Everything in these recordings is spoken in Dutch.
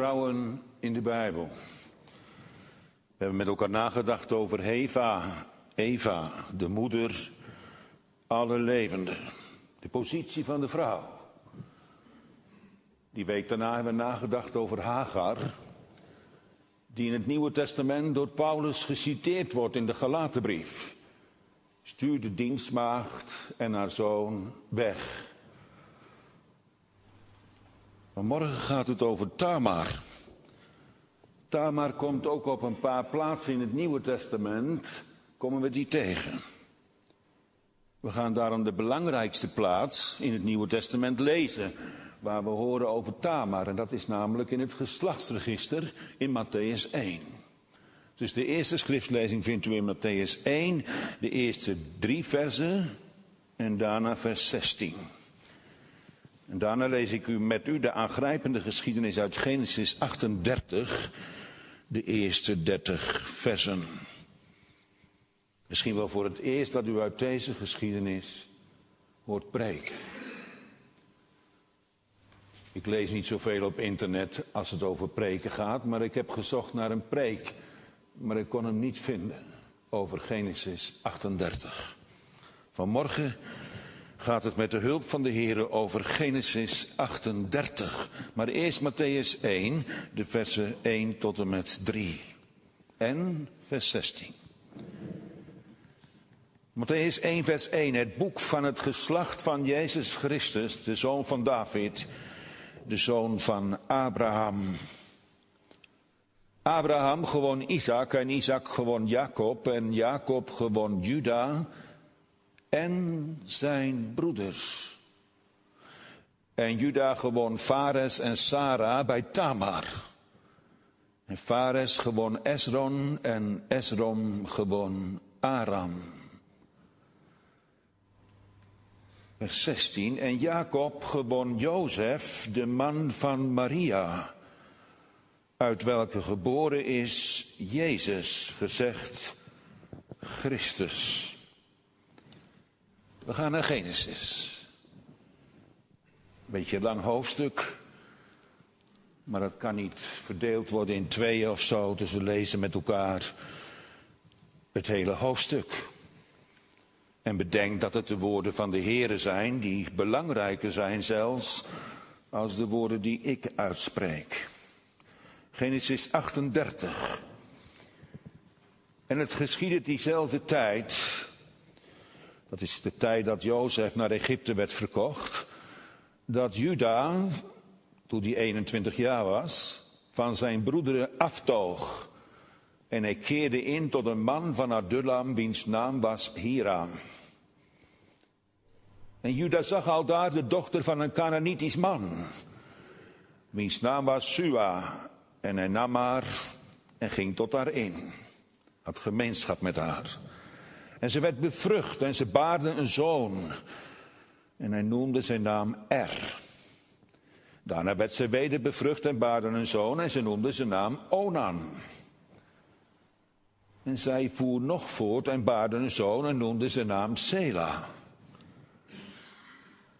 vrouwen in de Bijbel. We hebben met elkaar nagedacht over Eva, Eva, de moeder alle levenden. De positie van de vrouw. Die week daarna hebben we nagedacht over Hagar, die in het Nieuwe Testament door Paulus geciteerd wordt in de Galatenbrief. Stuur de dienstmaagd en haar zoon weg. Maar morgen gaat het over Tamar. Tamar komt ook op een paar plaatsen in het Nieuwe Testament, komen we die tegen. We gaan daarom de belangrijkste plaats in het Nieuwe Testament lezen, waar we horen over Tamar. En dat is namelijk in het geslachtsregister in Matthäus 1. Dus de eerste schriftlezing vindt u in Matthäus 1, de eerste drie versen en daarna vers 16. En daarna lees ik u met u de aangrijpende geschiedenis uit Genesis 38, de eerste 30 versen. Misschien wel voor het eerst dat u uit deze geschiedenis hoort preken. Ik lees niet zoveel op internet als het over preken gaat, maar ik heb gezocht naar een preek, maar ik kon hem niet vinden over Genesis 38. Vanmorgen gaat het met de hulp van de Heer over Genesis 38. Maar eerst Matthäus 1, de versen 1 tot en met 3 en vers 16. Matthäus 1, vers 1, het boek van het geslacht van Jezus Christus, de zoon van David, de zoon van Abraham. Abraham gewoon Isaac en Isaac gewoon Jacob en Jacob gewoon Juda en zijn broeders. En Juda gewoon Fares en Sarah bij Tamar. En Fares gewoon Esron en Esron gewoon Aram. Vers 16. En Jacob gewoon Jozef, de man van Maria, uit welke geboren is Jezus, gezegd Christus. We gaan naar Genesis. Beetje een lang hoofdstuk. Maar dat kan niet verdeeld worden in tweeën of zo. Dus we lezen met elkaar het hele hoofdstuk. En bedenk dat het de woorden van de Here zijn, die belangrijker zijn zelfs als de woorden die ik uitspreek. Genesis 38. En het geschiedde diezelfde tijd dat is de tijd dat Jozef naar Egypte werd verkocht. Dat Juda, toen hij 21 jaar was, van zijn broederen aftoog. En hij keerde in tot een man van Adullam, wiens naam was Hiram. En Juda zag al daar de dochter van een Canaanitisch man, wiens naam was Sua. En hij nam haar en ging tot haar in. Had gemeenschap met haar. En ze werd bevrucht en ze baarde een zoon. En hij noemde zijn naam Er. Daarna werd ze weder bevrucht en baarde een zoon en ze noemde zijn naam Onan. En zij voer nog voort en baarde een zoon en noemde zijn naam Sela.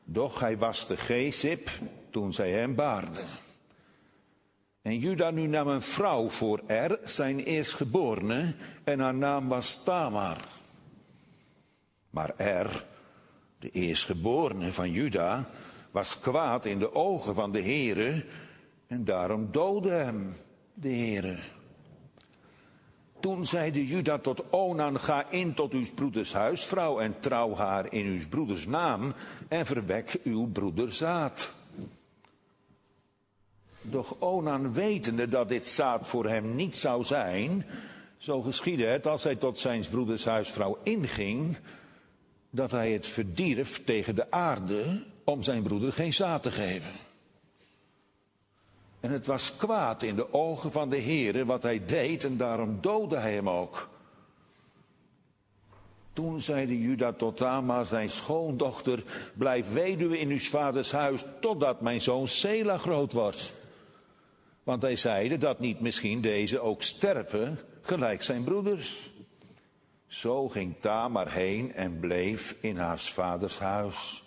Doch hij was de Gezip toen zij hem baarde. En Juda nu nam een vrouw voor Er, zijn eerstgeborene, en haar naam was Tamar. Maar Er, de eerstgeborene van Juda, was kwaad in de ogen van de Heere en daarom doodde hem de Heere. Toen zeide Juda tot Onan, ga in tot uw broeders huisvrouw en trouw haar in uw broeders naam en verwek uw broeder zaad. Doch Onan, wetende dat dit zaad voor hem niet zou zijn, zo geschiedde het als hij tot zijn broeders huisvrouw inging, dat hij het verdierf tegen de aarde om zijn broeder geen zaad te geven. En het was kwaad in de ogen van de Heere wat hij deed en daarom doodde hij hem ook. Toen zeide Juda tot Tamar, zijn schoondochter, blijf weduwe in uw vaders huis totdat mijn zoon Sela groot wordt. Want hij zeide dat niet misschien deze ook sterven gelijk zijn broeders. Zo ging Tamar heen en bleef in haar vaders huis.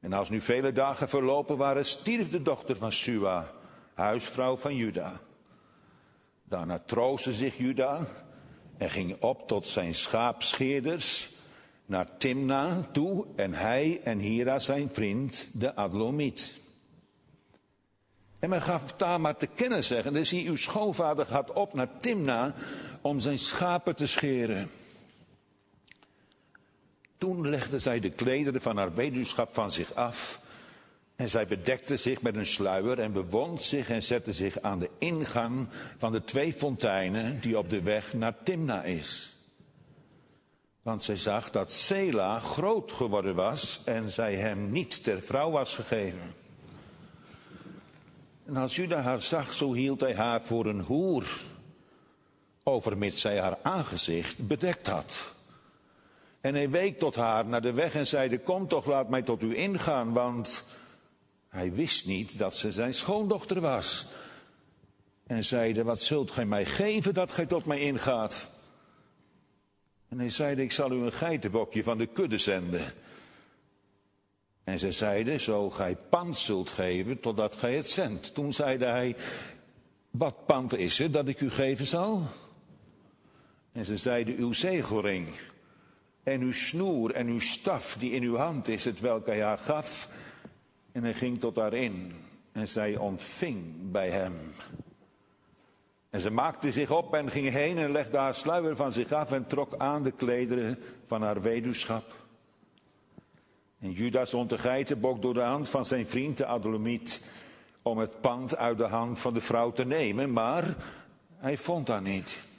En als nu vele dagen verlopen waren, stierf de dochter van Sua huisvrouw van Juda. Daarna troostte zich Juda en ging op tot zijn schaapscheerders naar Timna toe en hij en Hira zijn vriend, de Adlomiet. En men gaf Tamar te kennen zeggen, dus uw schoonvader gaat op naar Timna om zijn schapen te scheren. Toen legde zij de klederen van haar weduwschap van zich af. En zij bedekte zich met een sluier en bewond zich en zette zich aan de ingang van de twee fonteinen die op de weg naar Timna is. Want zij zag dat Sela groot geworden was en zij hem niet ter vrouw was gegeven. En als Juda haar zag, zo hield hij haar voor een hoer, overmits zij haar aangezicht bedekt had. En hij week tot haar naar de weg en zeide, kom toch, laat mij tot u ingaan, want hij wist niet dat ze zijn schoondochter was. En zeide, wat zult gij mij geven dat gij tot mij ingaat? En hij zeide, ik zal u een geitenbokje van de kudde zenden. En ze zeiden, zo gij pand zult geven, totdat gij het zendt. Toen zeide hij, wat pand is het dat ik u geven zal? En ze zeiden, uw zegelring en uw snoer en uw staf die in uw hand is, het welke hij haar gaf. En hij ging tot haar in en zij ontving bij hem. En ze maakte zich op en ging heen en legde haar sluier van zich af en trok aan de klederen van haar weduwschap. En Judas zond de geitenbok door de hand van zijn vriend de Adolomiet om het pand uit de hand van de vrouw te nemen, maar hij vond haar niet.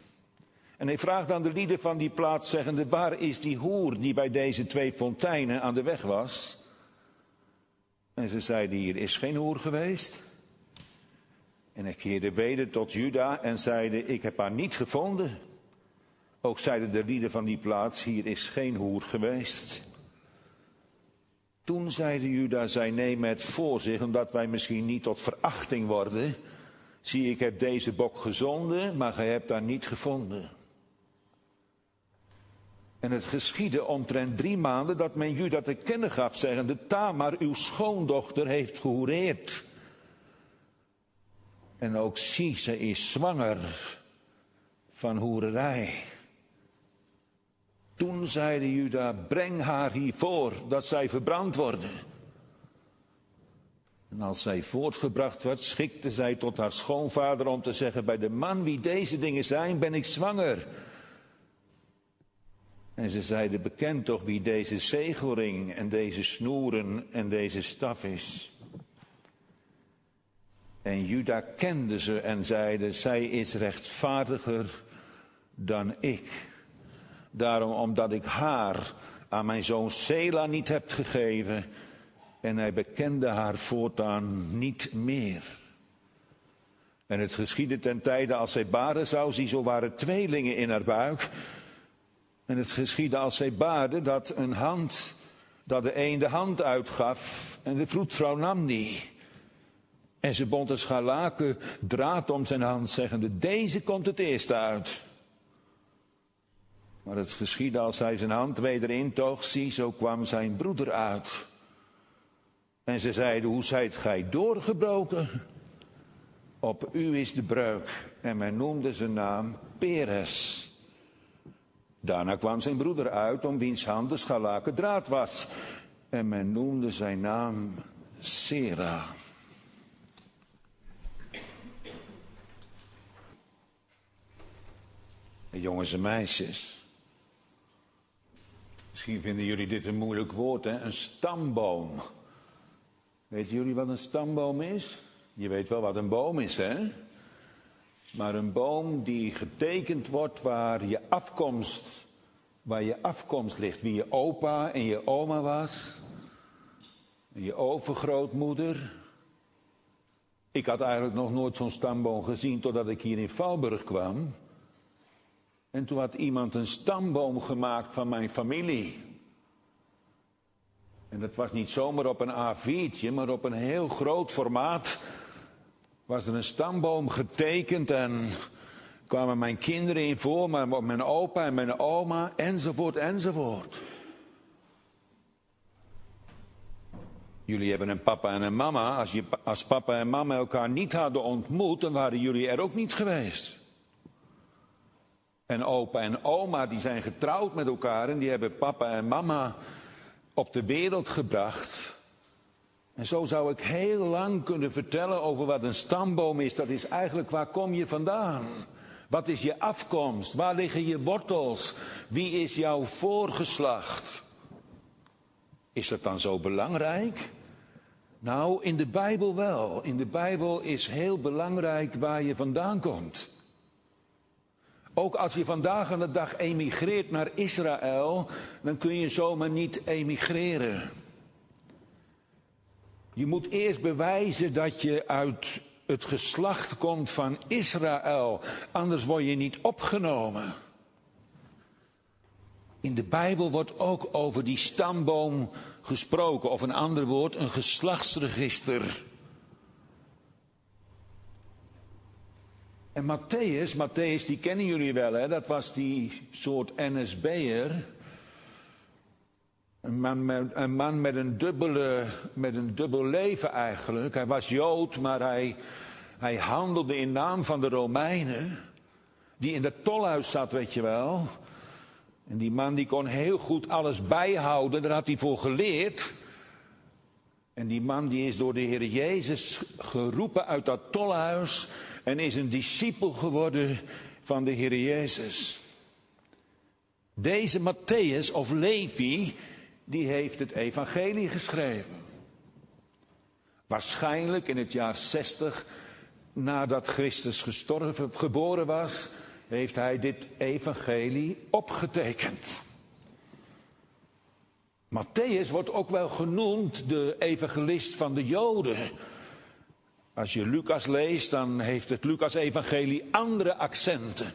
En hij vraagt aan de lieden van die plaats, zeggende, waar is die hoer die bij deze twee fonteinen aan de weg was? En ze zeiden, hier is geen hoer geweest. En hij keerde weder tot Juda en zeide, ik heb haar niet gevonden. Ook zeiden de lieden van die plaats, hier is geen hoer geweest. Toen zeide Juda, zij nemen het voor zich, omdat wij misschien niet tot verachting worden. Zie, ik heb deze bok gezonden, maar gij hebt haar niet gevonden. En het geschiedde omtrent drie maanden dat men Juda te kennen gaf, zeggende, Tamar, uw schoondochter, heeft gehoereerd. En ook zie, ze is zwanger van hoererij. Toen zeide Juda, breng haar hiervoor, dat zij verbrand worden. En als zij voortgebracht werd, schikte zij tot haar schoonvader om te zeggen, bij de man wie deze dingen zijn, ben ik zwanger. En ze zeiden, bekend toch wie deze zegelring en deze snoeren en deze staf is. En Juda kende ze en zeide, zij is rechtvaardiger dan ik. Daarom omdat ik haar aan mijn zoon Sela niet heb gegeven. En hij bekende haar voortaan niet meer. En het geschiedde ten tijde als zij baren zou, zie zo waren tweelingen in haar buik. En het geschiedde als zij baarde dat een hand, dat de een de hand uitgaf en de vroedvrouw nam die. En ze bond een scharlaken draad om zijn hand, zeggende, deze komt het eerst uit. Maar het geschiedde als hij zijn hand weder intoog, zie, zo kwam zijn broeder uit. En ze zeiden, hoe zijt gij doorgebroken? Op u is de breuk. En men noemde zijn naam Peres. Daarna kwam zijn broeder uit, om wiens hand de scharlaken draad was. En men noemde zijn naam Sera. Jongens en meisjes. Misschien vinden jullie dit een moeilijk woord, hè? Een stamboom. Weten jullie wat een stamboom is? Je weet wel wat een boom is, hè? Maar een boom die getekend wordt waar je afkomst, waar je afkomst ligt. Wie je opa en je oma was. En je overgrootmoeder. Ik had eigenlijk nog nooit zo'n stamboom gezien totdat ik hier in Valburg kwam. En toen had iemand een stamboom gemaakt van mijn familie. En dat was niet zomaar op een A4'tje, maar op een heel groot formaat was er een stamboom getekend en kwamen mijn kinderen in voor, maar mijn opa en mijn oma, enzovoort, enzovoort. Jullie hebben een papa en een mama. Als, je, als papa en mama elkaar niet hadden ontmoet, dan waren jullie er ook niet geweest. En opa en oma die zijn getrouwd met elkaar en die hebben papa en mama op de wereld gebracht. En zo zou ik heel lang kunnen vertellen over wat een stamboom is. Dat is eigenlijk waar kom je vandaan? Wat is je afkomst? Waar liggen je wortels? Wie is jouw voorgeslacht? Is dat dan zo belangrijk? Nou, in de Bijbel wel. In de Bijbel is heel belangrijk waar je vandaan komt. Ook als je vandaag aan de dag emigreert naar Israël, dan kun je zomaar niet emigreren. Je moet eerst bewijzen dat je uit het geslacht komt van Israël, anders word je niet opgenomen. In de Bijbel wordt ook over die stamboom gesproken, of een ander woord, een geslachtsregister. En Matthäus, Matthäus die kennen jullie wel, hè? dat was die soort NSB'er. Een man, met, een man met, een dubbele, met een dubbel leven eigenlijk. Hij was Jood, maar hij, hij handelde in naam van de Romeinen. Die in het tolhuis zat, weet je wel. En die man die kon heel goed alles bijhouden, daar had hij voor geleerd. En die man die is door de Heer Jezus geroepen uit dat tolhuis en is een discipel geworden van de Heer Jezus. Deze Matthäus of Levi, die heeft het evangelie geschreven. Waarschijnlijk in het jaar 60 nadat Christus gestorven, geboren was, heeft hij dit evangelie opgetekend. Matthäus wordt ook wel genoemd de evangelist van de Joden. Als je Lucas leest, dan heeft het Lucas-evangelie andere accenten.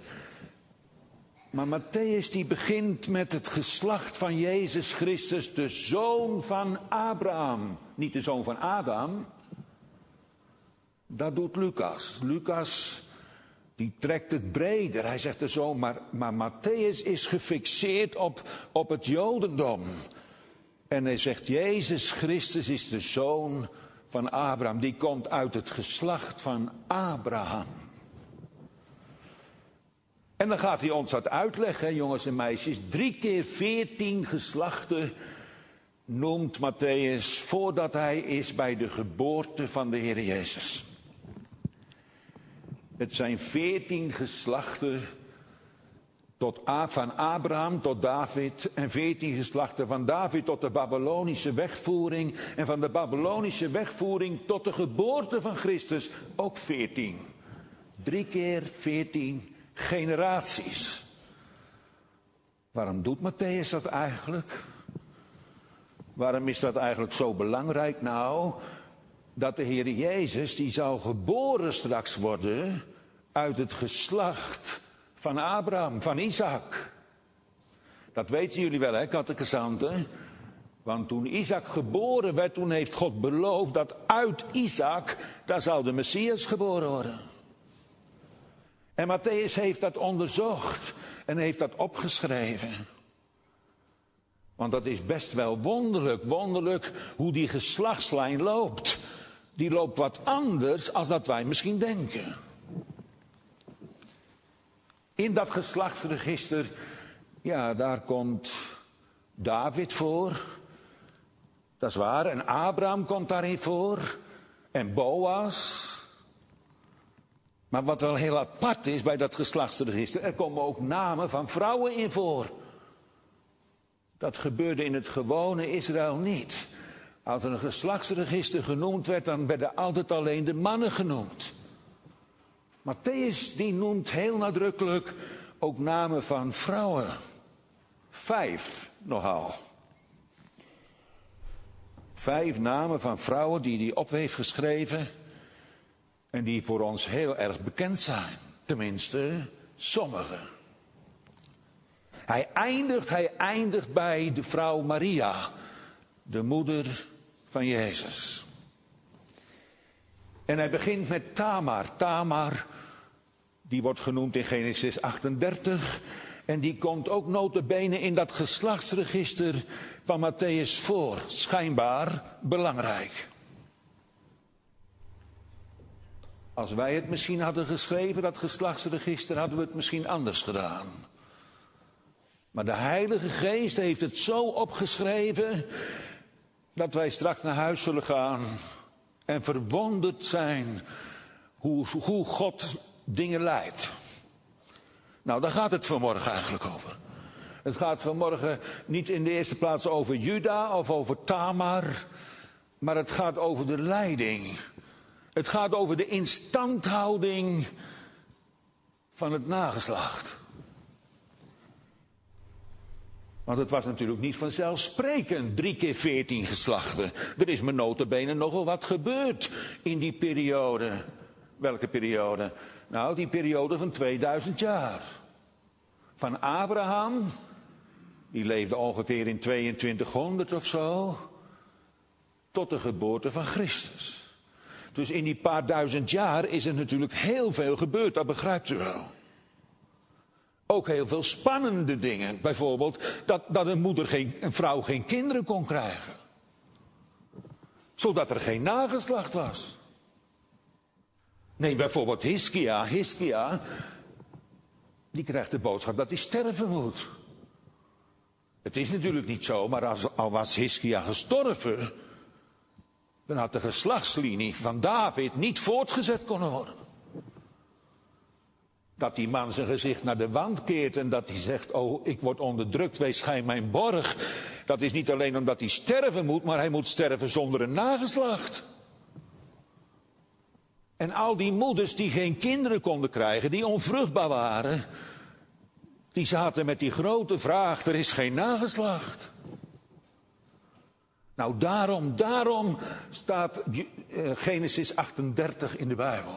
Maar Matthäus die begint met het geslacht van Jezus Christus, de zoon van Abraham. Niet de zoon van Adam. Dat doet Lucas. Lucas die trekt het breder. Hij zegt er zo, maar, maar Matthäus is gefixeerd op, op het Jodendom. En hij zegt, Jezus Christus is de zoon van Abraham. Die komt uit het geslacht van Abraham. En dan gaat hij ons dat uitleggen, jongens en meisjes. Drie keer veertien geslachten noemt Matthäus voordat hij is bij de geboorte van de Heer Jezus. Het zijn veertien geslachten tot, van Abraham tot David en veertien geslachten van David tot de Babylonische wegvoering en van de Babylonische wegvoering tot de geboorte van Christus ook veertien. Drie keer veertien generaties. Waarom doet Matthäus dat eigenlijk? Waarom is dat eigenlijk zo belangrijk? Nou, dat de Heer Jezus, die zou geboren straks worden uit het geslacht van Abraham, van Isaac. Dat weten jullie wel, hè, kattekesanten? Want toen Isaac geboren werd, toen heeft God beloofd dat uit Isaac, daar zou de Messias geboren worden. En Matthäus heeft dat onderzocht en heeft dat opgeschreven. Want dat is best wel wonderlijk, wonderlijk hoe die geslachtslijn loopt. Die loopt wat anders als dat wij misschien denken. In dat geslachtsregister, ja, daar komt David voor. Dat is waar. En Abraham komt daarin voor. En Boas. Maar wat wel heel apart is bij dat geslachtsregister, er komen ook namen van vrouwen in voor. Dat gebeurde in het gewone Israël niet. Als er een geslachtsregister genoemd werd, dan werden altijd alleen de mannen genoemd. Matthäus die noemt heel nadrukkelijk ook namen van vrouwen. Vijf nogal. Vijf namen van vrouwen die hij op heeft geschreven. En die voor ons heel erg bekend zijn. Tenminste, sommige. Hij eindigt, hij eindigt bij de vrouw Maria, de moeder van Jezus. En hij begint met Tamar. Tamar, die wordt genoemd in Genesis 38. En die komt ook notabene in dat geslachtsregister van Matthäus voor. Schijnbaar belangrijk. Als wij het misschien hadden geschreven, dat geslachtsregister, hadden we het misschien anders gedaan. Maar de Heilige Geest heeft het zo opgeschreven dat wij straks naar huis zullen gaan en verwonderd zijn hoe, hoe God dingen leidt. Nou, daar gaat het vanmorgen eigenlijk over. Het gaat vanmorgen niet in de eerste plaats over Juda of over Tamar, maar het gaat over de leiding. Het gaat over de instandhouding van het nageslacht. Want het was natuurlijk niet vanzelfsprekend, drie keer veertien geslachten. Er is me notabene nogal wat gebeurd in die periode. Welke periode? Nou, die periode van 2000 jaar. Van Abraham, die leefde ongeveer in 2200 of zo, tot de geboorte van Christus. Dus in die paar duizend jaar is er natuurlijk heel veel gebeurd, dat begrijpt u wel. Ook heel veel spannende dingen. Bijvoorbeeld dat, dat een moeder, geen, een vrouw geen kinderen kon krijgen. Zodat er geen nageslacht was. Neem bijvoorbeeld Hiskia. Hiskia, die krijgt de boodschap dat hij sterven moet. Het is natuurlijk niet zo, maar als, al was Hiskia gestorven, dan had de geslachtslinie van David niet voortgezet kunnen worden. Dat die man zijn gezicht naar de wand keert en dat hij zegt, oh ik word onderdrukt, wees schijn mijn borg. Dat is niet alleen omdat hij sterven moet, maar hij moet sterven zonder een nageslacht. En al die moeders die geen kinderen konden krijgen, die onvruchtbaar waren, die zaten met die grote vraag, er is geen nageslacht. Nou daarom, daarom staat eh, Genesis 38 in de Bijbel.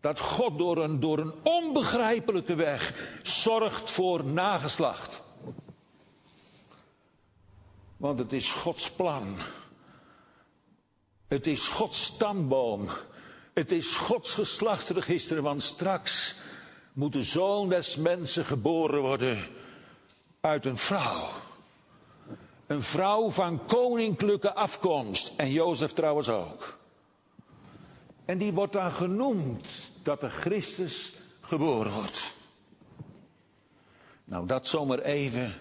Dat God door een, door een onbegrijpelijke weg zorgt voor nageslacht. Want het is Gods plan het is Gods stamboom. Het is Gods geslachtsregister, want straks moet de zoon des mensen geboren worden uit een vrouw. Een vrouw van koninklijke afkomst. En Jozef trouwens ook. En die wordt dan genoemd dat de Christus geboren wordt. Nou, dat zomaar even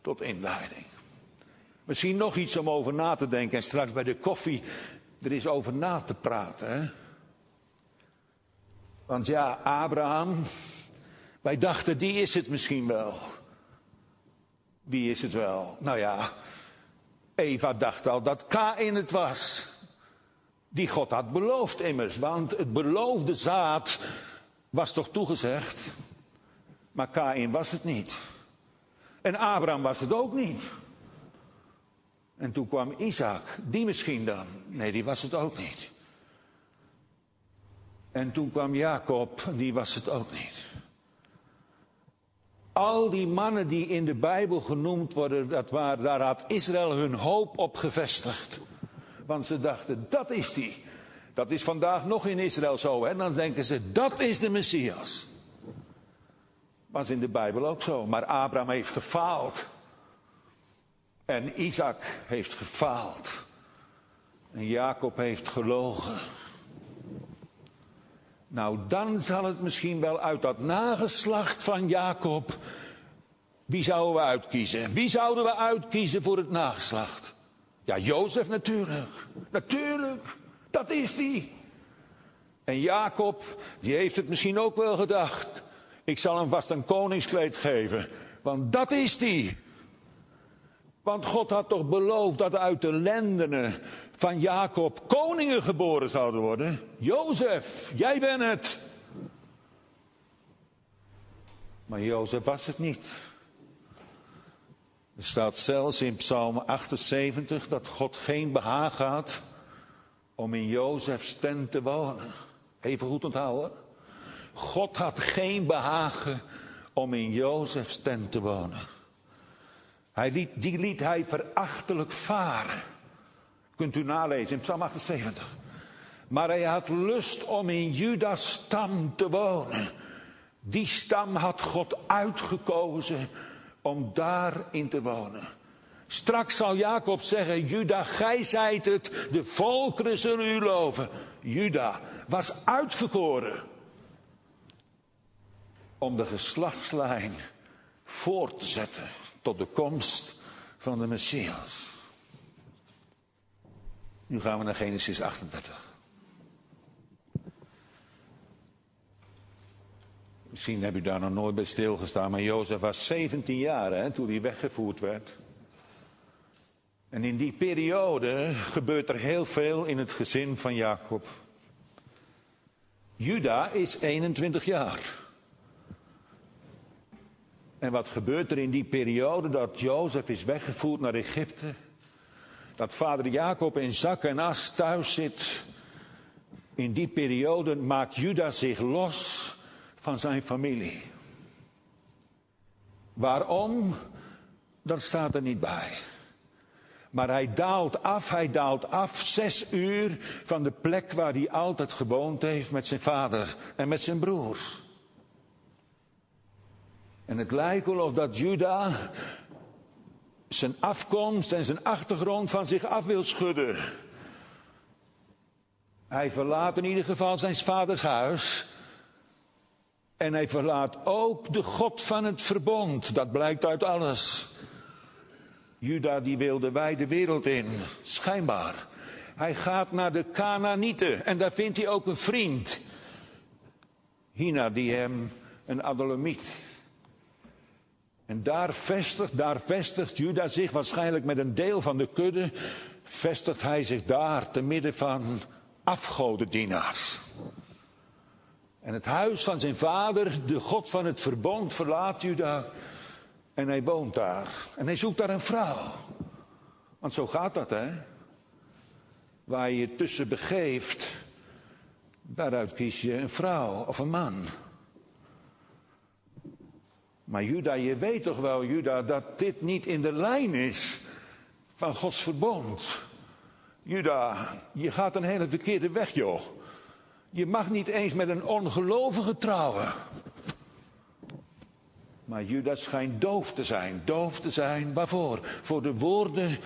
tot inleiding. Misschien nog iets om over na te denken en straks bij de koffie er is over na te praten. Hè? Want ja, Abraham, wij dachten die is het misschien wel. Wie is het wel? Nou ja, Eva dacht al dat Kain het was. Die God had beloofd immers, want het beloofde zaad was toch toegezegd. Maar Kain was het niet. En Abraham was het ook niet. En toen kwam Isaac, die misschien dan. Nee, die was het ook niet. En toen kwam Jacob, die was het ook niet. Al die mannen die in de Bijbel genoemd worden, dat waren, daar had Israël hun hoop op gevestigd. Want ze dachten, dat is die. Dat is vandaag nog in Israël zo. En dan denken ze, dat is de Messias. Was in de Bijbel ook zo. Maar Abraham heeft gefaald. En Isaac heeft gefaald. En Jacob heeft gelogen. Nou, dan zal het misschien wel uit dat nageslacht van Jacob. Wie zouden we uitkiezen? Wie zouden we uitkiezen voor het nageslacht? Ja, Jozef natuurlijk. Natuurlijk. Dat is die. En Jacob, die heeft het misschien ook wel gedacht. Ik zal hem vast een koningskleed geven. Want dat is die. Want God had toch beloofd dat uit de lendenen van Jacob koningen geboren zouden worden? Jozef, jij bent het. Maar Jozef was het niet. Er staat zelfs in Psalm 78 dat God geen behagen had om in Jozefs tent te wonen. Even goed onthouden. God had geen behagen om in Jozefs tent te wonen. Hij liet, die liet hij verachtelijk varen. Kunt u nalezen in Psalm 78. Maar hij had lust om in Judas stam te wonen. Die stam had God uitgekozen om daarin te wonen. Straks zal Jacob zeggen, Juda, gij zijt het, de volkeren zullen u loven. Juda was uitverkoren om de geslachtslijn voort te zetten tot de komst van de Messias. Nu gaan we naar Genesis 38. Misschien heb u daar nog nooit bij stilgestaan, maar Jozef was 17 jaar hè, toen hij weggevoerd werd. En in die periode gebeurt er heel veel in het gezin van Jacob. Juda is 21 jaar. En wat gebeurt er in die periode dat Jozef is weggevoerd naar Egypte? Dat vader Jacob in zak en as thuis zit. In die periode maakt Juda zich los van zijn familie. Waarom? Dat staat er niet bij. Maar hij daalt af, hij daalt af zes uur van de plek waar hij altijd gewoond heeft met zijn vader en met zijn broers. En het lijkt wel of dat Juda zijn afkomst en zijn achtergrond van zich af wil schudden. Hij verlaat in ieder geval zijn vaders huis. En hij verlaat ook de God van het verbond. Dat blijkt uit alles. Juda die wilde wij de wereld in, schijnbaar. Hij gaat naar de Canaanieten en daar vindt hij ook een vriend. Hina die hem een Adolamiet. En daar vestigt, daar vestigt Juda zich waarschijnlijk met een deel van de kudde, vestigt hij zich daar te midden van afgodendienaars. En het huis van zijn vader, de God van het verbond, verlaat Juda. En hij woont daar. En hij zoekt daar een vrouw. Want zo gaat dat, hè? Waar je je tussen begeeft, daaruit kies je een vrouw of een man. Maar Juda, je weet toch wel, Juda, dat dit niet in de lijn is van Gods verbond. Juda, je gaat een hele verkeerde weg, joh. Je mag niet eens met een ongelovige trouwen. Maar Judas schijnt doof te zijn. Doof te zijn, waarvoor? Voor de woorden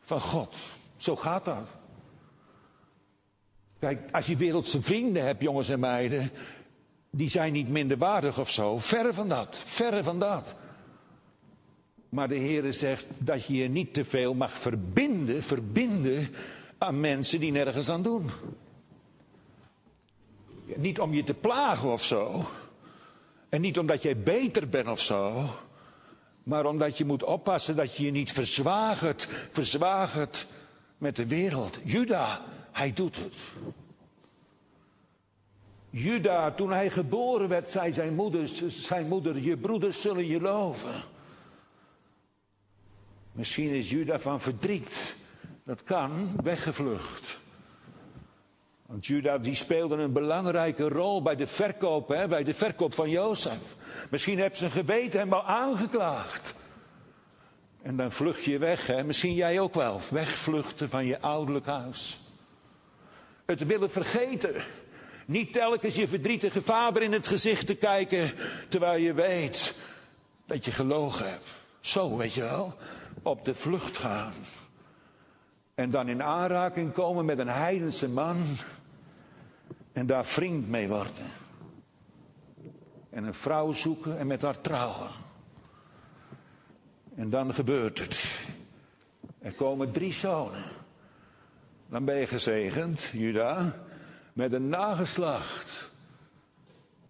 van God. Zo gaat dat. Kijk, als je wereldse vrienden hebt, jongens en meiden, die zijn niet minder waardig of zo. Verre van dat, verre van dat. Maar de Heere zegt dat je je niet te veel mag verbinden, verbinden aan mensen die nergens aan doen. Niet om je te plagen of zo. En niet omdat jij beter bent of zo. Maar omdat je moet oppassen dat je je niet verzwagert, verzwagert met de wereld. Juda, hij doet het. Juda, toen hij geboren werd, zei zijn moeder, zijn moeder, je broeders zullen je loven. Misschien is Juda van verdriet, dat kan, weggevlucht. Want Juda die speelde een belangrijke rol bij de verkoop, hè, bij de verkoop van Jozef. Misschien heeft zijn geweten hem al aangeklaagd. En dan vlucht je weg, hè? misschien jij ook wel. Wegvluchten van je ouderlijk huis. Het willen vergeten. Niet telkens je verdrietige vader in het gezicht te kijken, terwijl je weet dat je gelogen hebt. Zo, weet je wel, op de vlucht gaan. En dan in aanraking komen met een heidense man en daar vriend mee worden. En een vrouw zoeken en met haar trouwen. En dan gebeurt het. Er komen drie zonen. Dan ben je gezegend, Juda, met een nageslacht.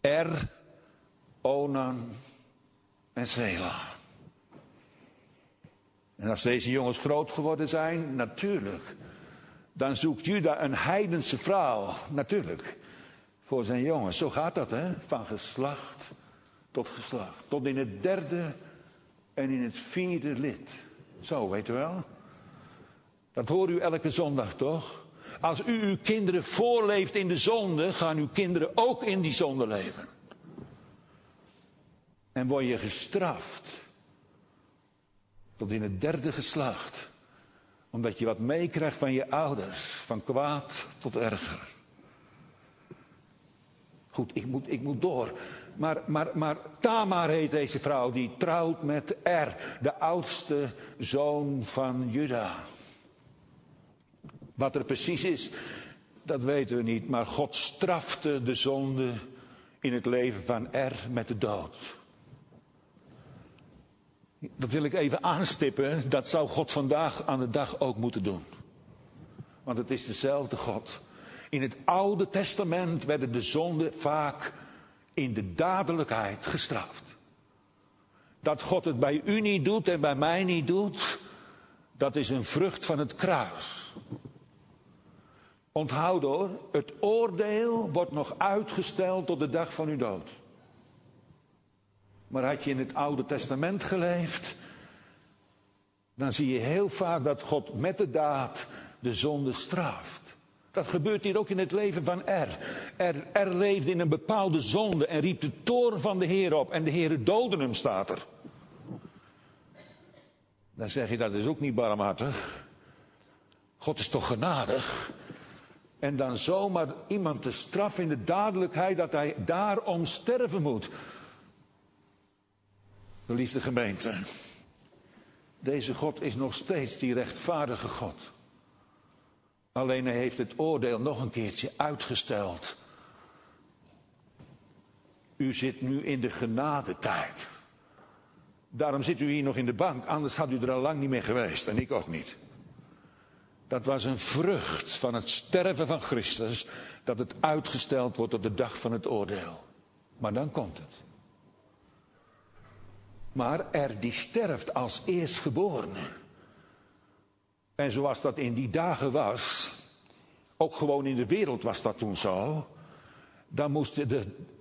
Er, Onan en Sela. En als deze jongens groot geworden zijn, natuurlijk dan zoekt Juda een heidense vrouw, natuurlijk, voor zijn jongens. Zo gaat dat, hè? Van geslacht tot geslacht. Tot in het derde en in het vierde lid. Zo, weet u wel? Dat hoort u elke zondag, toch? Als u uw kinderen voorleeft in de zonde, gaan uw kinderen ook in die zonde leven. En word je gestraft. Tot in het derde geslacht omdat je wat meekrijgt van je ouders, van kwaad tot erger. Goed, ik moet, ik moet door. Maar, maar, maar Tamar heet deze vrouw, die trouwt met Er, de oudste zoon van Juda. Wat er precies is, dat weten we niet. Maar God strafte de zonde in het leven van Er met de dood. Dat wil ik even aanstippen. Dat zou God vandaag aan de dag ook moeten doen. Want het is dezelfde God. In het Oude Testament werden de zonden vaak in de dadelijkheid gestraft. Dat God het bij u niet doet en bij mij niet doet, dat is een vrucht van het kruis. Onthoud hoor, het oordeel wordt nog uitgesteld tot de dag van uw dood. Maar had je in het Oude Testament geleefd, dan zie je heel vaak dat God met de daad de zonde straft. Dat gebeurt hier ook in het leven van Er. Er, leefde in een bepaalde zonde en riep de toren van de Heer op. En de Heer doodde hem, staat er. Dan zeg je, dat is ook niet barmhartig. God is toch genadig? En dan zomaar iemand te straffen in de dadelijkheid dat hij daarom sterven moet. Geliefde gemeente, deze God is nog steeds die rechtvaardige God. Alleen hij heeft het oordeel nog een keertje uitgesteld. U zit nu in de genadetijd. Daarom zit u hier nog in de bank, anders had u er al lang niet meer geweest en ik ook niet. Dat was een vrucht van het sterven van Christus, dat het uitgesteld wordt tot de dag van het oordeel. Maar dan komt het. Maar er die sterft als eerstgeborene. En zoals dat in die dagen was, ook gewoon in de wereld was dat toen zo, dan moest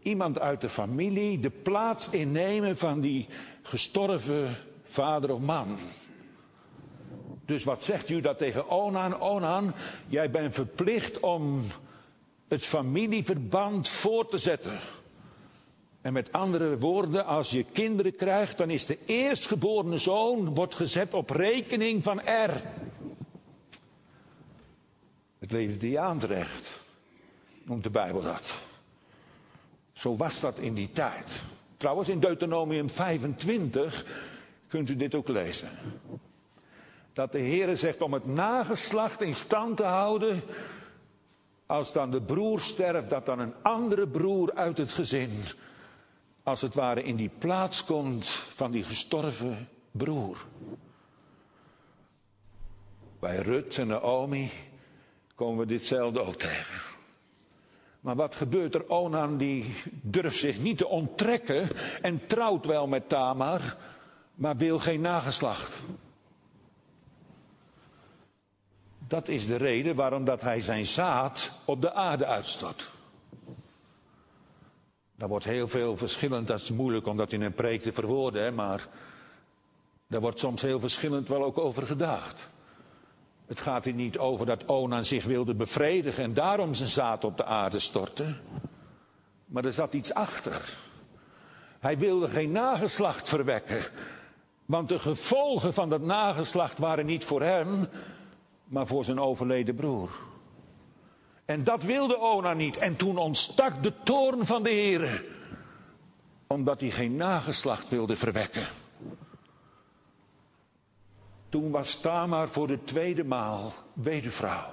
iemand uit de familie de plaats innemen van die gestorven vader of man. Dus wat zegt u dat tegen Onan? Onan, jij bent verplicht om het familieverband voor te zetten. En met andere woorden, als je kinderen krijgt, dan is de eerstgeborene zoon wordt gezet op rekening van R. Het aanterecht, noemt de Bijbel dat. Zo was dat in die tijd. Trouwens, in Deuteronomium 25 kunt u dit ook lezen. Dat de Heer zegt om het nageslacht in stand te houden. Als dan de broer sterft, dat dan een andere broer uit het gezin, als het ware, in die plaats komt van die gestorven broer. Bij Rut en Naomi komen we ditzelfde ook tegen. Maar wat gebeurt er? Onan die durft zich niet te onttrekken en trouwt wel met Tamar, maar wil geen nageslacht. Dat is de reden waarom dat hij zijn zaad op de aarde uitstort. Daar wordt heel veel verschillend, dat is moeilijk om dat in een preek te verwoorden, maar daar wordt soms heel verschillend wel ook over gedacht. Het gaat hier niet over dat Onan zich wilde bevredigen en daarom zijn zaad op de aarde stortte. Maar er zat iets achter. Hij wilde geen nageslacht verwekken. Want de gevolgen van dat nageslacht waren niet voor hem, maar voor zijn overleden broer. En dat wilde Onan niet. En toen ontstak de toorn van de Heer. Omdat hij geen nageslacht wilde verwekken. Toen was Tamar voor de tweede maal weduwvrouw.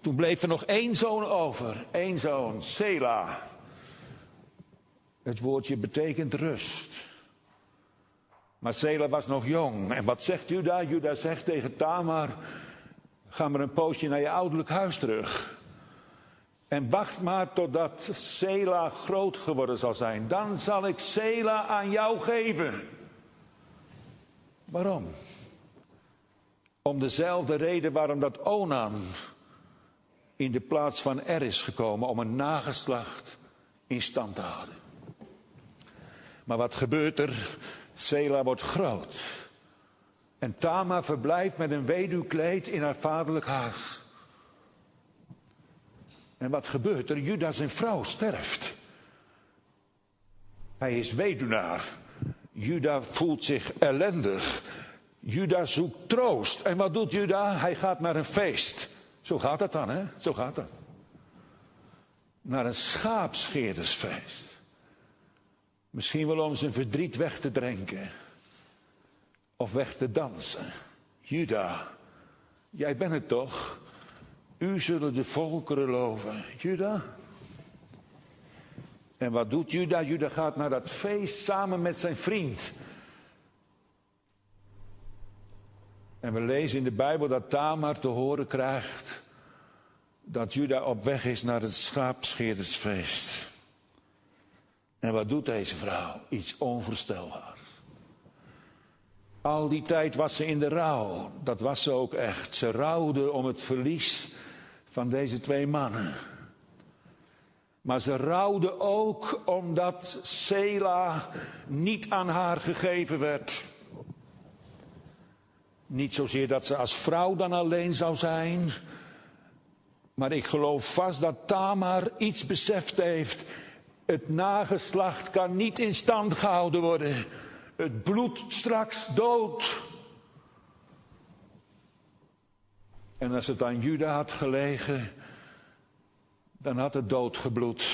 Toen bleef er nog één zoon over, één zoon, Sela. Het woordje betekent rust. Maar Sela was nog jong. En wat zegt Juda? Juda zegt tegen Tamar: Ga maar een poosje naar je ouderlijk huis terug. En wacht maar totdat Sela groot geworden zal zijn. Dan zal ik Sela aan jou geven. Waarom? Om dezelfde reden waarom dat Onan in de plaats van Er is gekomen om een nageslacht in stand te houden. Maar wat gebeurt er? Sela wordt groot. En Tama verblijft met een weduwkleed in haar vaderlijk huis. En wat gebeurt er? Judas zijn vrouw sterft. Hij is weduwnaar. Juda voelt zich ellendig. Juda zoekt troost. En wat doet Juda? Hij gaat naar een feest. Zo gaat het dan, hè? Zo gaat dat. naar een schaapscheerdersfeest. Misschien wel om zijn verdriet weg te drinken of weg te dansen. Juda, jij bent het toch? U zullen de volkeren loven. Juda? En wat doet Juda? Juda gaat naar dat feest samen met zijn vriend. En we lezen in de Bijbel dat Tamar te horen krijgt dat Juda op weg is naar het schaapscheerdersfeest. En wat doet deze vrouw? Iets onvoorstelbaars. Al die tijd was ze in de rouw. Dat was ze ook echt. Ze rouwde om het verlies van deze twee mannen. Maar ze rouwde ook omdat Sela niet aan haar gegeven werd. Niet zozeer dat ze als vrouw dan alleen zou zijn. Maar ik geloof vast dat Tamar iets beseft heeft. Het nageslacht kan niet in stand gehouden worden. Het bloed straks dood. En als het aan Juda had gelegen, dan had het dood gebloed.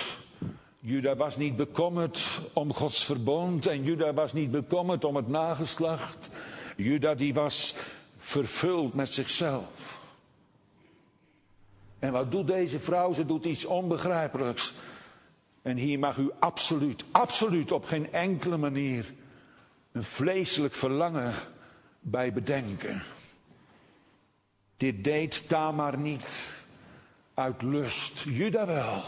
Juda was niet bekommerd om Gods verbond en Juda was niet bekommerd om het nageslacht. Juda die was vervuld met zichzelf. En wat doet deze vrouw? Ze doet iets onbegrijpelijks. En hier mag u absoluut, absoluut op geen enkele manier een vleeselijk verlangen bij bedenken. Dit deed Tamar niet uit lust. Juda wel.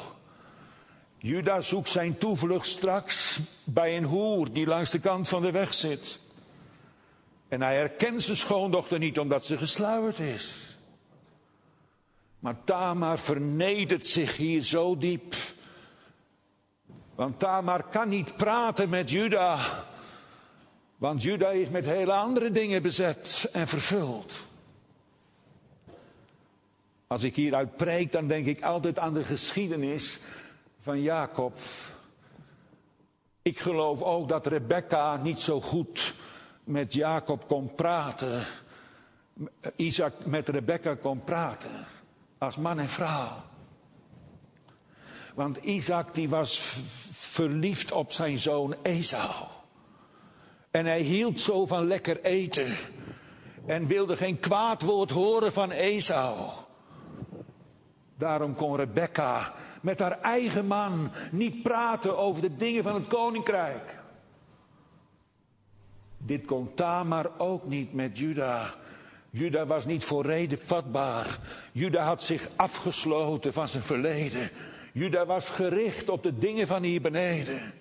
Juda zoekt zijn toevlucht straks bij een hoer die langs de kant van de weg zit. En hij herkent zijn schoondochter niet omdat ze gesluierd is. Maar Tamar vernedert zich hier zo diep. Want Tamar kan niet praten met Juda. Want Juda is met hele andere dingen bezet en vervuld. Als ik hieruit preek, dan denk ik altijd aan de geschiedenis van Jacob. Ik geloof ook dat Rebecca niet zo goed met Jacob kon praten. Isaac met Rebecca kon praten. Als man en vrouw. Want Isaac die was verliefd op zijn zoon Esau. En hij hield zo van lekker eten. En wilde geen kwaad woord horen van Esau. Daarom kon Rebecca met haar eigen man niet praten over de dingen van het koninkrijk. Dit kon Tamar ook niet met Juda. Juda was niet voor reden vatbaar. Juda had zich afgesloten van zijn verleden. Juda was gericht op de dingen van hier beneden.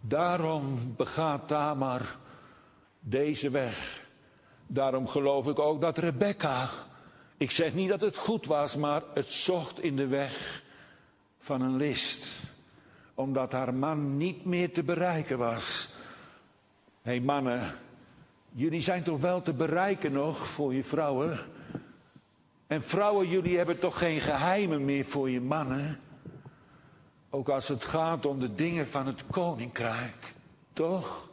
Daarom begaat Tamar deze weg. Daarom geloof ik ook dat Rebecca, ik zeg niet dat het goed was, maar het zocht in de weg van een list. Omdat haar man niet meer te bereiken was. Hé hey mannen, jullie zijn toch wel te bereiken nog voor je vrouwen? En vrouwen, jullie hebben toch geen geheimen meer voor je mannen? Ook als het gaat om de dingen van het koninkrijk. Toch?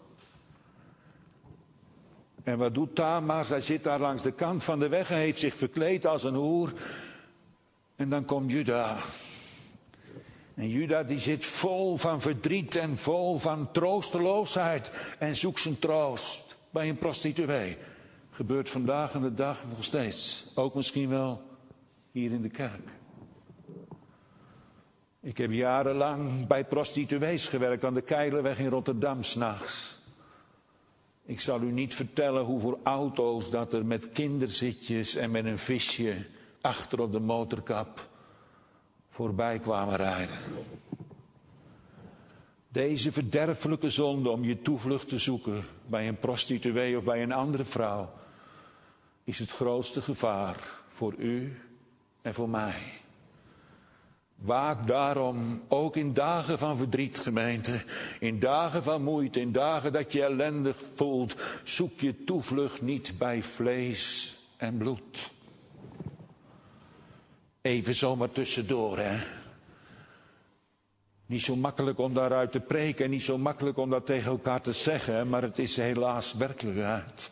En wat doet Tamar? Zij zit daar langs de kant van de weg en heeft zich verkleed als een hoer. En dan komt Juda. En Juda die zit vol van verdriet en vol van troosteloosheid en zoekt zijn troost bij een prostituee. Gebeurt vandaag en de dag nog steeds. Ook misschien wel hier in de kerk. Ik heb jarenlang bij prostituees gewerkt aan de Keilerweg in Rotterdam s'nachts. Ik zal u niet vertellen hoeveel auto's dat er met kinderzitjes en met een visje achter op de motorkap voorbij kwamen rijden. Deze verderfelijke zonde om je toevlucht te zoeken bij een prostituee of bij een andere vrouw is het grootste gevaar voor u en voor mij. Waak daarom ook in dagen van verdriet, gemeente, in dagen van moeite, in dagen dat je ellendig voelt, zoek je toevlucht niet bij vlees en bloed. Even zomaar tussendoor, hè. Niet zo makkelijk om daaruit te preken en niet zo makkelijk om dat tegen elkaar te zeggen, maar het is helaas werkelijkheid.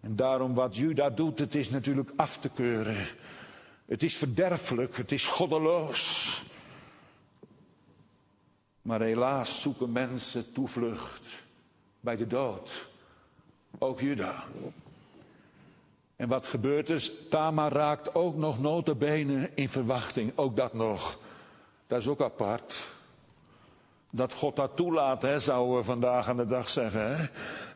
En daarom wat Juda doet, het is natuurlijk af te keuren. Het is verderfelijk, het is goddeloos. Maar helaas zoeken mensen toevlucht bij de dood. Ook Juda. En wat gebeurt er? Tamar raakt ook nog notabene in verwachting. Ook dat nog. Dat is ook apart. Dat God dat toelaat, hè, zouden we vandaag aan de dag zeggen. Hè?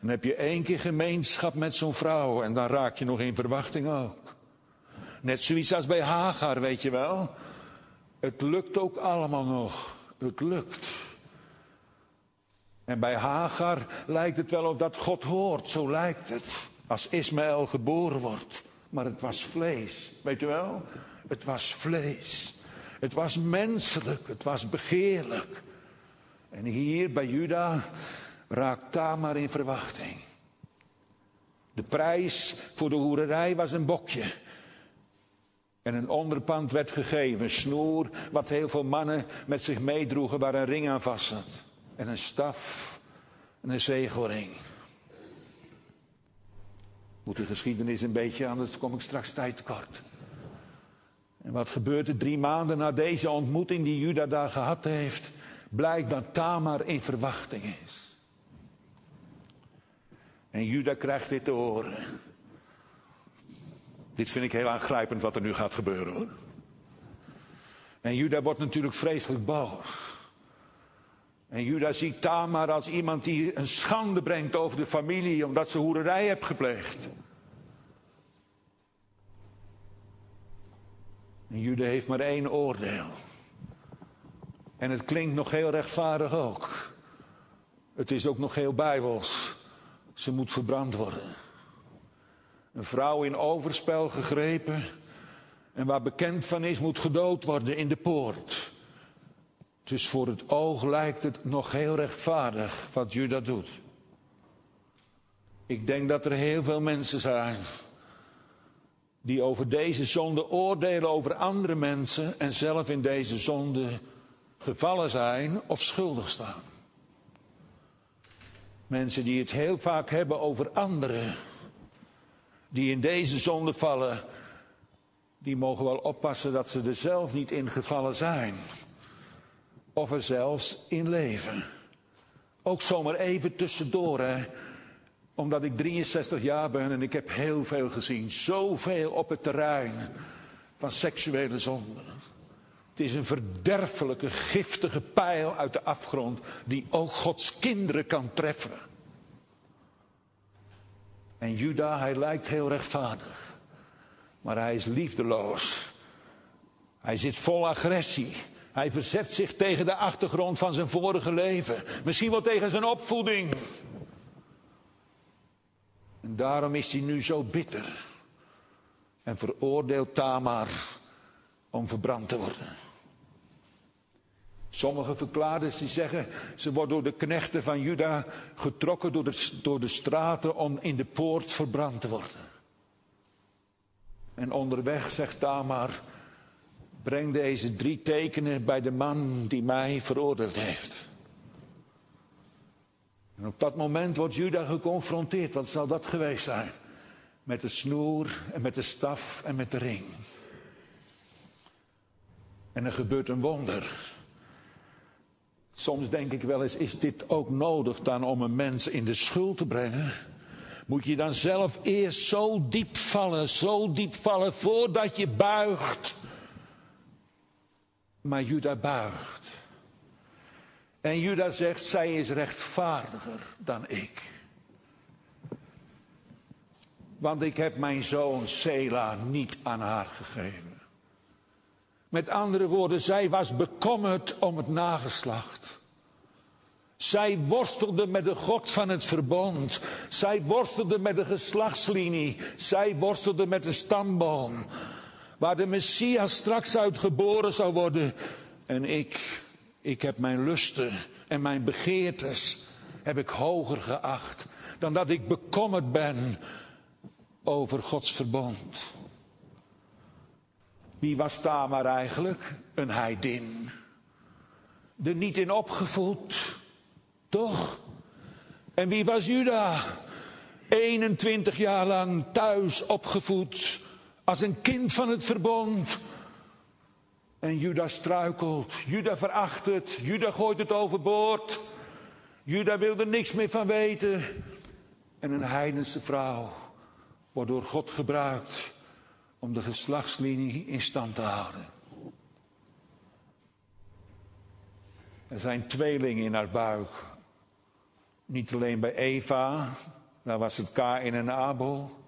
Dan heb je één keer gemeenschap met zo'n vrouw en dan raak je nog in verwachting ook. Net zoiets als bij Hagar, weet je wel. Het lukt ook allemaal nog. Het lukt. En bij Hagar lijkt het wel of dat God hoort, zo lijkt het. Als Ismaël geboren wordt. Maar het was vlees, weet je wel? Het was vlees. Het was menselijk, het was begeerlijk. En hier bij Juda raakt Tamar in verwachting. De prijs voor de hoererij was een bokje. En een onderpand werd gegeven, een snoer, wat heel veel mannen met zich meedroegen, waar een ring aan vast zat. En een staf en een zegelring. Moet de geschiedenis een beetje, anders kom ik straks tijd tekort. En wat gebeurt er drie maanden na deze ontmoeting die Juda daar gehad heeft? Blijkt dat Tamar in verwachting is. En Juda krijgt dit te horen. Dit vind ik heel aangrijpend wat er nu gaat gebeuren hoor. En Juda wordt natuurlijk vreselijk boos. En Juda ziet Tamar als iemand die een schande brengt over de familie omdat ze hoererij heeft gepleegd. En Juda heeft maar één oordeel. En het klinkt nog heel rechtvaardig ook. Het is ook nog heel bijbels. Ze moet verbrand worden. Een vrouw in overspel gegrepen en waar bekend van is, moet gedood worden in de poort. Dus voor het oog lijkt het nog heel rechtvaardig wat Juda doet. Ik denk dat er heel veel mensen zijn die over deze zonde oordelen over andere mensen en zelf in deze zonde gevallen zijn of schuldig staan. Mensen die het heel vaak hebben over anderen, die in deze zonde vallen, die mogen wel oppassen dat ze er zelf niet in gevallen zijn. Of er zelfs in leven. Ook zomaar even tussendoor, hè. Omdat ik 63 jaar ben en ik heb heel veel gezien. Zoveel op het terrein van seksuele zonden. Het is een verderfelijke, giftige pijl uit de afgrond die ook Gods kinderen kan treffen. En Juda, hij lijkt heel rechtvaardig, maar hij is liefdeloos. Hij zit vol agressie. Hij verzet zich tegen de achtergrond van zijn vorige leven. Misschien wel tegen zijn opvoeding. En daarom is hij nu zo bitter. En veroordeelt Tamar om verbrand te worden. Sommige verklaarders die zeggen, ze wordt door de knechten van Juda getrokken door de, door de straten om in de poort verbrand te worden. En onderweg zegt Tamar, breng deze drie tekenen bij de man die mij veroordeeld heeft. En op dat moment wordt Juda geconfronteerd. Wat zal dat geweest zijn? Met de snoer en met de staf en met de ring. En er gebeurt een wonder. Soms denk ik wel eens, is dit ook nodig dan om een mens in de schuld te brengen? Moet je dan zelf eerst zo diep vallen, zo diep vallen voordat je buigt? Maar Juda buigt. En Juda zegt, zij is rechtvaardiger dan ik. Want ik heb mijn zoon Sela niet aan haar gegeven. Met andere woorden, zij was bekommerd om het nageslacht. Zij worstelde met de God van het verbond. Zij worstelde met de geslachtslinie. Zij worstelde met de stamboom. Waar de Messias straks uit geboren zou worden. En ik, ik heb mijn lusten en mijn begeertes heb ik hoger geacht dan dat ik bekommerd ben over Gods verbond. Wie was Tamar eigenlijk? Een heidin. Er niet in opgevoed, toch? En wie was Juda? 21 jaar lang thuis opgevoed Als een kind van het verbond. En Juda struikelt. Juda veracht het. Juda gooit het overboord. Juda wil er niks meer van weten. En een heidense vrouw wordt door God gebruikt om de geslachtslinie in stand te houden. Er zijn tweelingen in haar buik. Niet alleen bij Eva, daar was het Kain en Abel.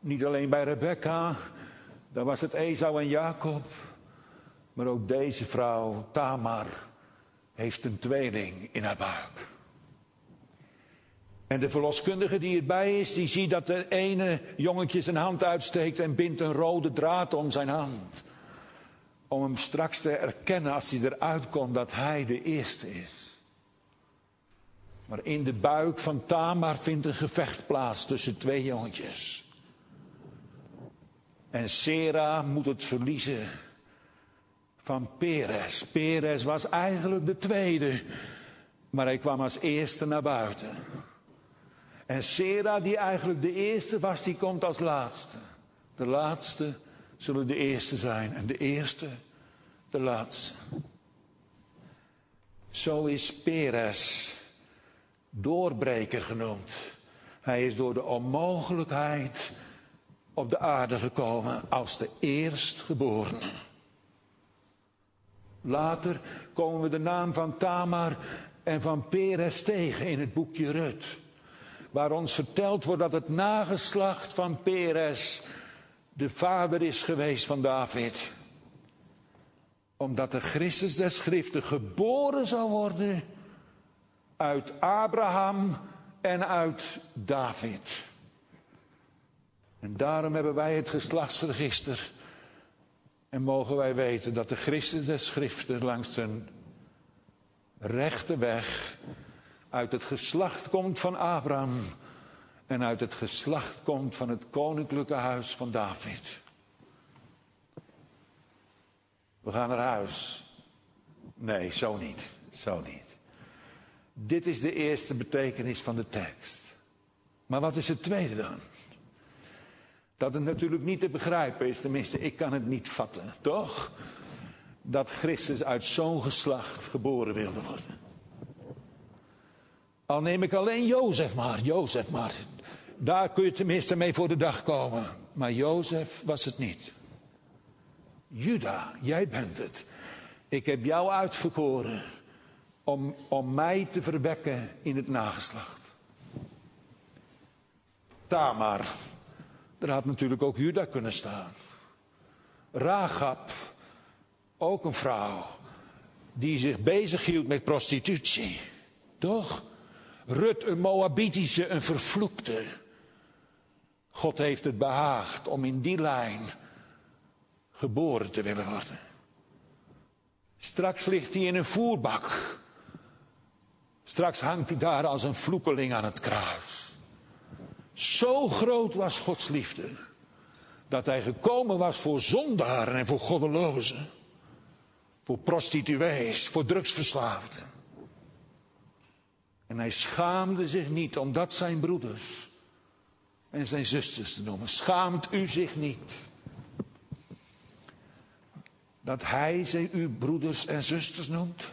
Niet alleen bij Rebecca, daar was het Esau en Jacob. Maar ook deze vrouw, Tamar, heeft een tweeling in haar buik. En de verloskundige die erbij is, die ziet dat de ene jongetje zijn hand uitsteekt en bindt een rode draad om zijn hand. Om hem straks te erkennen als hij eruit komt dat hij de eerste is. Maar in de buik van Tamar vindt een gevecht plaats tussen twee jongetjes. En Sera moet het verliezen van Peres. Peres was eigenlijk de tweede, maar hij kwam als eerste naar buiten. En Sera, die eigenlijk de eerste was, die komt als laatste. De laatste zullen de eerste zijn en de eerste de laatste. Zo is Peres doorbreker genoemd. Hij is door de onmogelijkheid op de aarde gekomen als de eerstgeborene. Later komen we de naam van Tamar en van Peres tegen in het boekje Rut. Waar ons verteld wordt dat het nageslacht van Peres de vader is geweest van David. Omdat de Christus der Schriften geboren zou worden uit Abraham en uit David. En daarom hebben wij het geslachtsregister. En mogen wij weten dat de Christus der Schriften langs zijn rechte weg uit het geslacht komt van Abraham en uit het geslacht komt van het koninklijke huis van David. We gaan naar huis. Nee, zo niet. Zo niet. Dit is de eerste betekenis van de tekst. Maar wat is het tweede dan? Dat het natuurlijk niet te begrijpen is, tenminste, ik kan het niet vatten, toch? Dat Christus uit zo'n geslacht geboren wilde worden. Al neem ik alleen Jozef maar, Jozef maar. Daar kun je tenminste mee voor de dag komen. Maar Jozef was het niet. Juda, jij bent het. Ik heb jou uitverkoren om, om mij te verwekken in het nageslacht. Tamar, er had natuurlijk ook Juda kunnen staan. Ragab, ook een vrouw die zich bezighield met prostitutie. Toch? Rut, een Moabitische, een vervloekte. God heeft het behaagd om in die lijn geboren te willen worden. Straks ligt hij in een voerbak. Straks hangt hij daar als een vloekeling aan het kruis. Zo groot was Gods liefde. Dat hij gekomen was voor zondaren en voor goddelozen. Voor prostituees, voor drugsverslaafden. En hij schaamde zich niet omdat zijn broeders en zijn zusters te noemen. Schaamt u zich niet dat hij ze uw broeders en zusters noemt?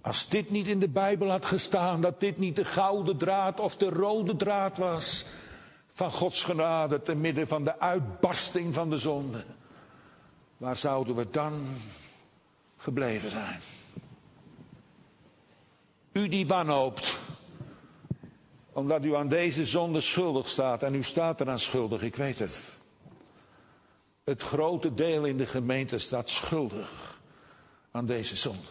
Als dit niet in de Bijbel had gestaan, dat dit niet de gouden draad of de rode draad was van Gods genade te midden van de uitbarsting van de zonde, waar zouden we dan gebleven zijn? U die wanhoopt, omdat u aan deze zonde schuldig staat en u staat eraan schuldig, ik weet het. Het grote deel in de gemeente staat schuldig aan deze zonde.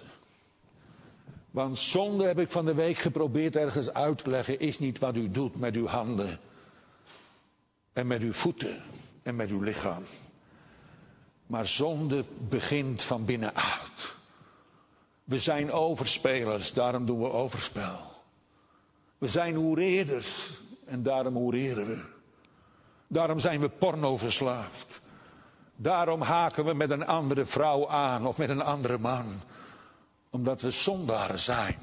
Want zonde heb ik van de week geprobeerd ergens uit te leggen, is niet wat u doet met uw handen en met uw voeten en met uw lichaam. Maar zonde begint van binnenuit. We zijn overspelers, daarom doen we overspel. We zijn hoereerders en daarom hoereren we. Daarom zijn we porno verslaafd. Daarom haken we met een andere vrouw aan of met een andere man. Omdat we zondaren zijn.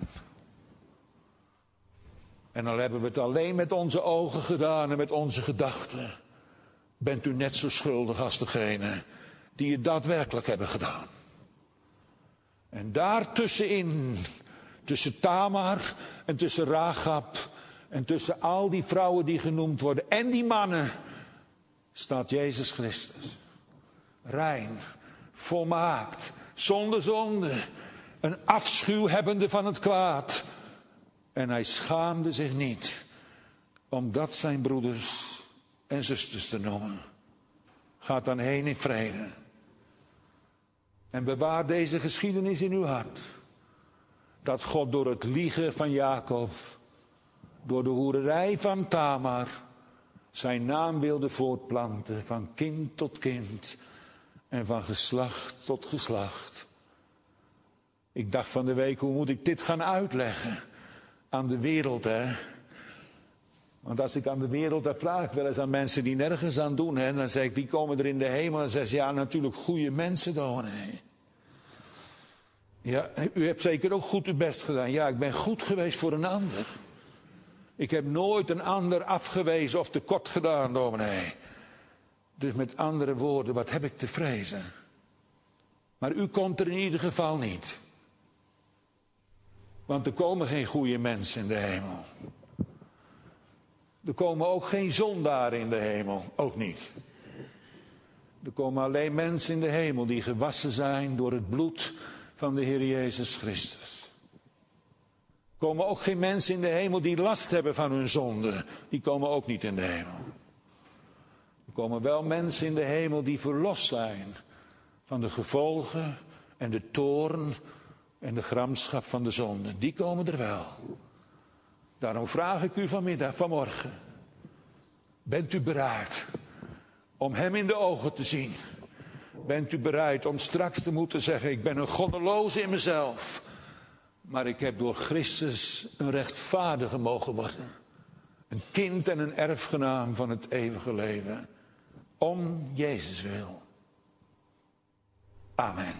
En dan hebben we het alleen met onze ogen gedaan en met onze gedachten. bent u net zo schuldig als degene die het daadwerkelijk hebben gedaan. En daartussenin, tussen Tamar en tussen Ragab en tussen al die vrouwen die genoemd worden en die mannen, staat Jezus Christus. Rein, volmaakt, zonder zonde, een afschuw hebbende van het kwaad. En hij schaamde zich niet om dat zijn broeders en zusters te noemen. Gaat dan heen in vrede. En bewaar deze geschiedenis in uw hart. Dat God door het liegen van Jacob, door de hoererij van Tamar, zijn naam wilde voortplanten van kind tot kind en van geslacht tot geslacht. Ik dacht van de week, hoe moet ik dit gaan uitleggen aan de wereld, hè? Want als ik aan de wereld, dat vraag ik wel eens aan mensen die nergens aan doen. Hè, dan zeg ik, wie komen er in de hemel? Dan zeggen ze, ja natuurlijk goede mensen dominee. Ja, u hebt zeker ook goed uw best gedaan. Ja, ik ben goed geweest voor een ander. Ik heb nooit een ander afgewezen of tekort gedaan, dominee. Dus met andere woorden, wat heb ik te vrezen? Maar u komt er in ieder geval niet. Want er komen geen goede mensen in de hemel. Er komen ook geen zondaren in de hemel, ook niet. Er komen alleen mensen in de hemel die gewassen zijn door het bloed van de Heer Jezus Christus. Er komen ook geen mensen in de hemel die last hebben van hun zonde. Die komen ook niet in de hemel. Er komen wel mensen in de hemel die verlost zijn van de gevolgen en de toorn en de gramschap van de zonde. Die komen er wel. Daarom vraag ik u vanmiddag, vanmorgen. Bent u bereid om Hem in de ogen te zien? Bent u bereid om straks te moeten zeggen: Ik ben een goddeloze in mezelf. Maar ik heb door Christus een rechtvaardige mogen worden. Een kind en een erfgenaam van het eeuwige leven. Om Jezus wil. Amen.